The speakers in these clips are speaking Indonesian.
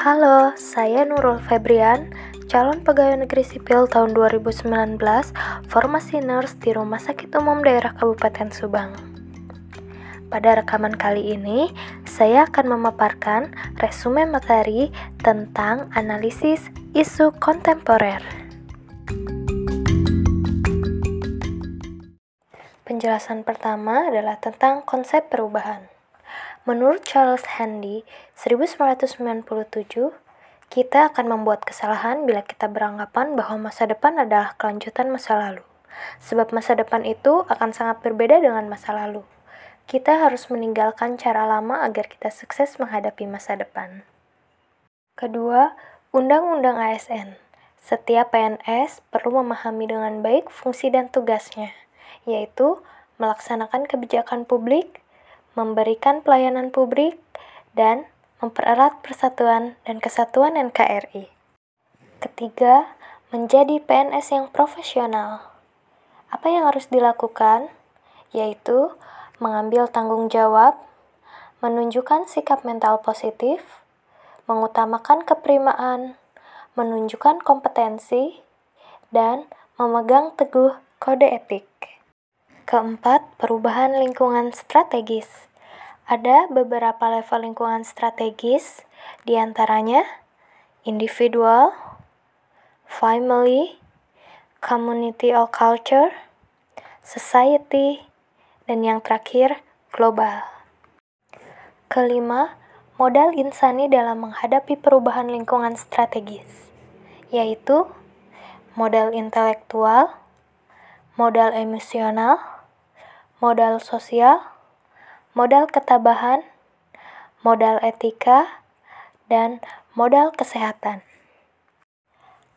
Halo, saya Nurul Febrian, calon pegawai negeri sipil tahun 2019, formasi nurse di Rumah Sakit Umum Daerah Kabupaten Subang. Pada rekaman kali ini, saya akan memaparkan resume materi tentang analisis isu kontemporer. Penjelasan pertama adalah tentang konsep perubahan. Menurut Charles Handy, 1997, kita akan membuat kesalahan bila kita beranggapan bahwa masa depan adalah kelanjutan masa lalu. Sebab masa depan itu akan sangat berbeda dengan masa lalu. Kita harus meninggalkan cara lama agar kita sukses menghadapi masa depan. Kedua, Undang-Undang ASN. Setiap PNS perlu memahami dengan baik fungsi dan tugasnya, yaitu melaksanakan kebijakan publik, memberikan pelayanan publik, dan mempererat persatuan dan kesatuan NKRI. Ketiga, menjadi PNS yang profesional. Apa yang harus dilakukan? Yaitu mengambil tanggung jawab, menunjukkan sikap mental positif, mengutamakan keprimaan, menunjukkan kompetensi, dan memegang teguh kode etik. Keempat, perubahan lingkungan strategis. Ada beberapa level lingkungan strategis, di antaranya individual, family, community or culture, society, dan yang terakhir, global. Kelima, modal insani dalam menghadapi perubahan lingkungan strategis, yaitu modal intelektual, modal emosional, modal sosial, modal ketabahan, modal etika, dan modal kesehatan.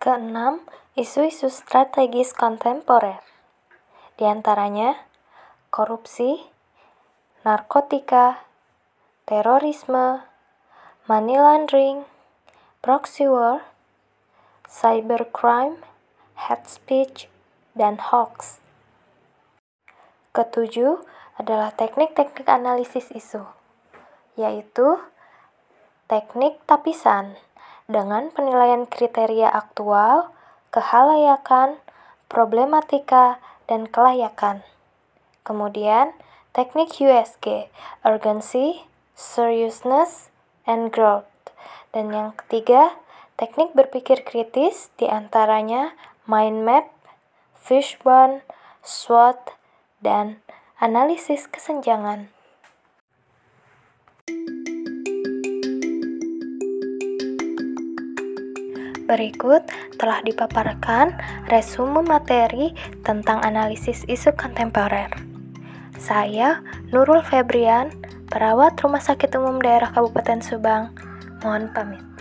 Keenam, isu-isu strategis kontemporer. Di antaranya, korupsi, narkotika, terorisme, money laundering, proxy war, cybercrime, hate speech, dan hoax. Ketujuh adalah teknik-teknik analisis isu, yaitu teknik tapisan dengan penilaian kriteria aktual, kehalayakan, problematika, dan kelayakan. Kemudian, teknik USG, urgency, seriousness, and growth. Dan yang ketiga, teknik berpikir kritis di antaranya mind map, fishbone, SWOT, dan analisis kesenjangan. Berikut telah dipaparkan resume materi tentang analisis isu kontemporer. Saya, Nurul Febrian, perawat Rumah Sakit Umum Daerah Kabupaten Subang, mohon pamit.